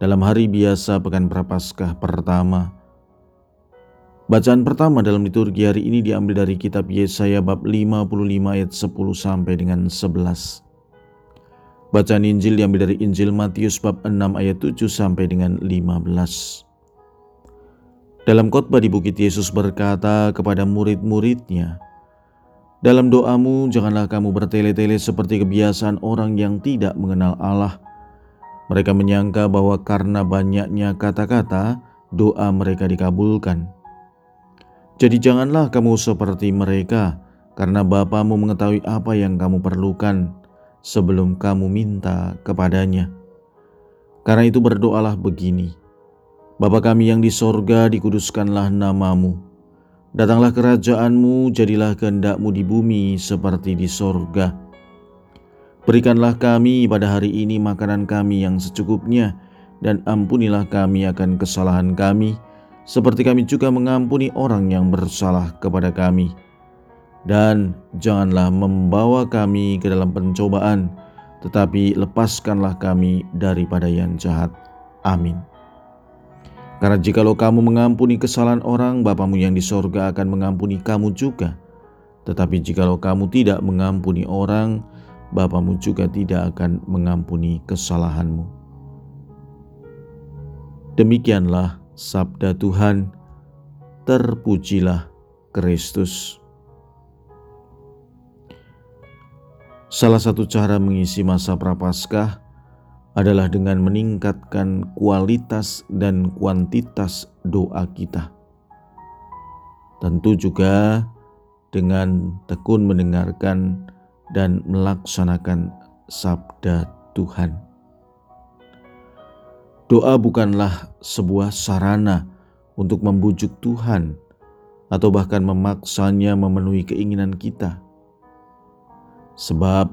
dalam hari biasa pekan prapaskah pertama. Bacaan pertama dalam liturgi hari ini diambil dari kitab Yesaya bab 55 ayat 10 sampai dengan 11. Bacaan Injil diambil dari Injil Matius bab 6 ayat 7 sampai dengan 15. Dalam khotbah di bukit Yesus berkata kepada murid-muridnya, dalam doamu janganlah kamu bertele-tele seperti kebiasaan orang yang tidak mengenal Allah – mereka menyangka bahwa karena banyaknya kata-kata, doa mereka dikabulkan. Jadi janganlah kamu seperti mereka, karena Bapamu mengetahui apa yang kamu perlukan sebelum kamu minta kepadanya. Karena itu berdoalah begini, Bapa kami yang di sorga, dikuduskanlah namamu. Datanglah kerajaanmu, jadilah kehendakmu di bumi seperti di sorga. Berikanlah kami pada hari ini makanan kami yang secukupnya, dan ampunilah kami akan kesalahan kami, seperti kami juga mengampuni orang yang bersalah kepada kami. Dan janganlah membawa kami ke dalam pencobaan, tetapi lepaskanlah kami daripada yang jahat. Amin. Karena jikalau kamu mengampuni kesalahan orang, Bapamu yang di sorga akan mengampuni kamu juga. Tetapi jikalau kamu tidak mengampuni orang, Bapamu juga tidak akan mengampuni kesalahanmu. Demikianlah sabda Tuhan, terpujilah Kristus. Salah satu cara mengisi masa prapaskah adalah dengan meningkatkan kualitas dan kuantitas doa kita. Tentu juga dengan tekun mendengarkan dan melaksanakan sabda Tuhan. Doa bukanlah sebuah sarana untuk membujuk Tuhan atau bahkan memaksanya memenuhi keinginan kita. Sebab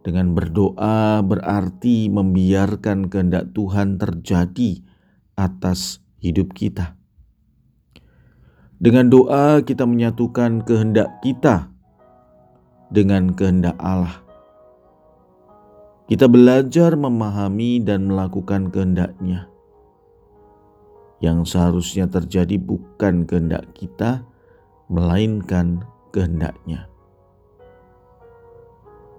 dengan berdoa berarti membiarkan kehendak Tuhan terjadi atas hidup kita. Dengan doa kita menyatukan kehendak kita dengan kehendak Allah. Kita belajar memahami dan melakukan kehendaknya. Yang seharusnya terjadi bukan kehendak kita, melainkan kehendaknya.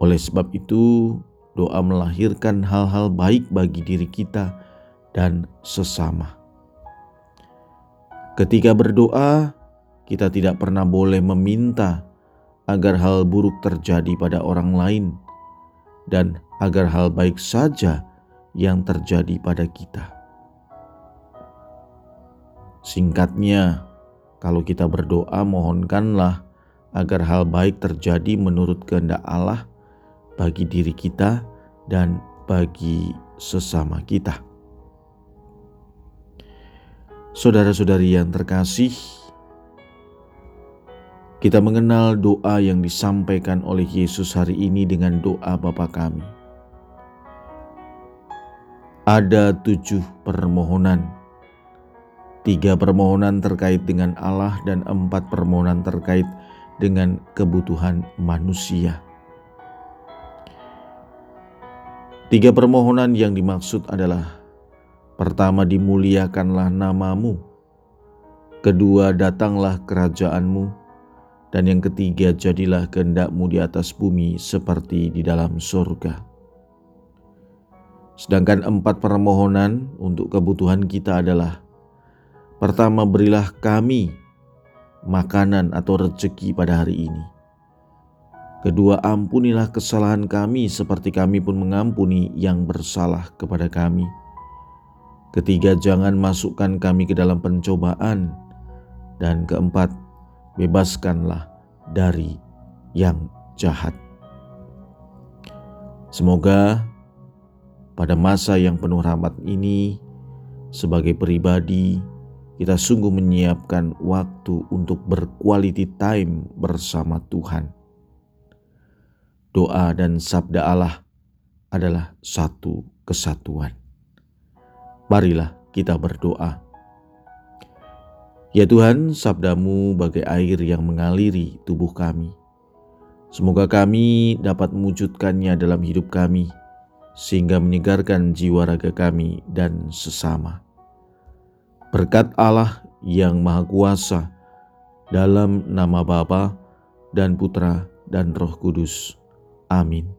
Oleh sebab itu, doa melahirkan hal-hal baik bagi diri kita dan sesama. Ketika berdoa, kita tidak pernah boleh meminta agar hal buruk terjadi pada orang lain dan agar hal baik saja yang terjadi pada kita. Singkatnya, kalau kita berdoa, mohonkanlah agar hal baik terjadi menurut kehendak Allah bagi diri kita dan bagi sesama kita. Saudara-saudari yang terkasih, kita mengenal doa yang disampaikan oleh Yesus hari ini dengan doa Bapa kami. Ada tujuh permohonan. Tiga permohonan terkait dengan Allah dan empat permohonan terkait dengan kebutuhan manusia. Tiga permohonan yang dimaksud adalah Pertama dimuliakanlah namamu Kedua datanglah kerajaanmu dan yang ketiga, jadilah kehendakmu di atas bumi seperti di dalam surga. Sedangkan empat permohonan untuk kebutuhan kita adalah Pertama, berilah kami makanan atau rezeki pada hari ini. Kedua, ampunilah kesalahan kami seperti kami pun mengampuni yang bersalah kepada kami. Ketiga, jangan masukkan kami ke dalam pencobaan. Dan keempat, bebaskanlah dari yang jahat. Semoga pada masa yang penuh rahmat ini, sebagai pribadi, kita sungguh menyiapkan waktu untuk berquality time bersama Tuhan. Doa dan sabda Allah adalah satu kesatuan. Marilah kita berdoa. Ya Tuhan, sabdamu bagai air yang mengaliri tubuh kami. Semoga kami dapat mewujudkannya dalam hidup kami, sehingga menyegarkan jiwa raga kami dan sesama. Berkat Allah yang Maha Kuasa, dalam nama Bapa dan Putra dan Roh Kudus. Amin.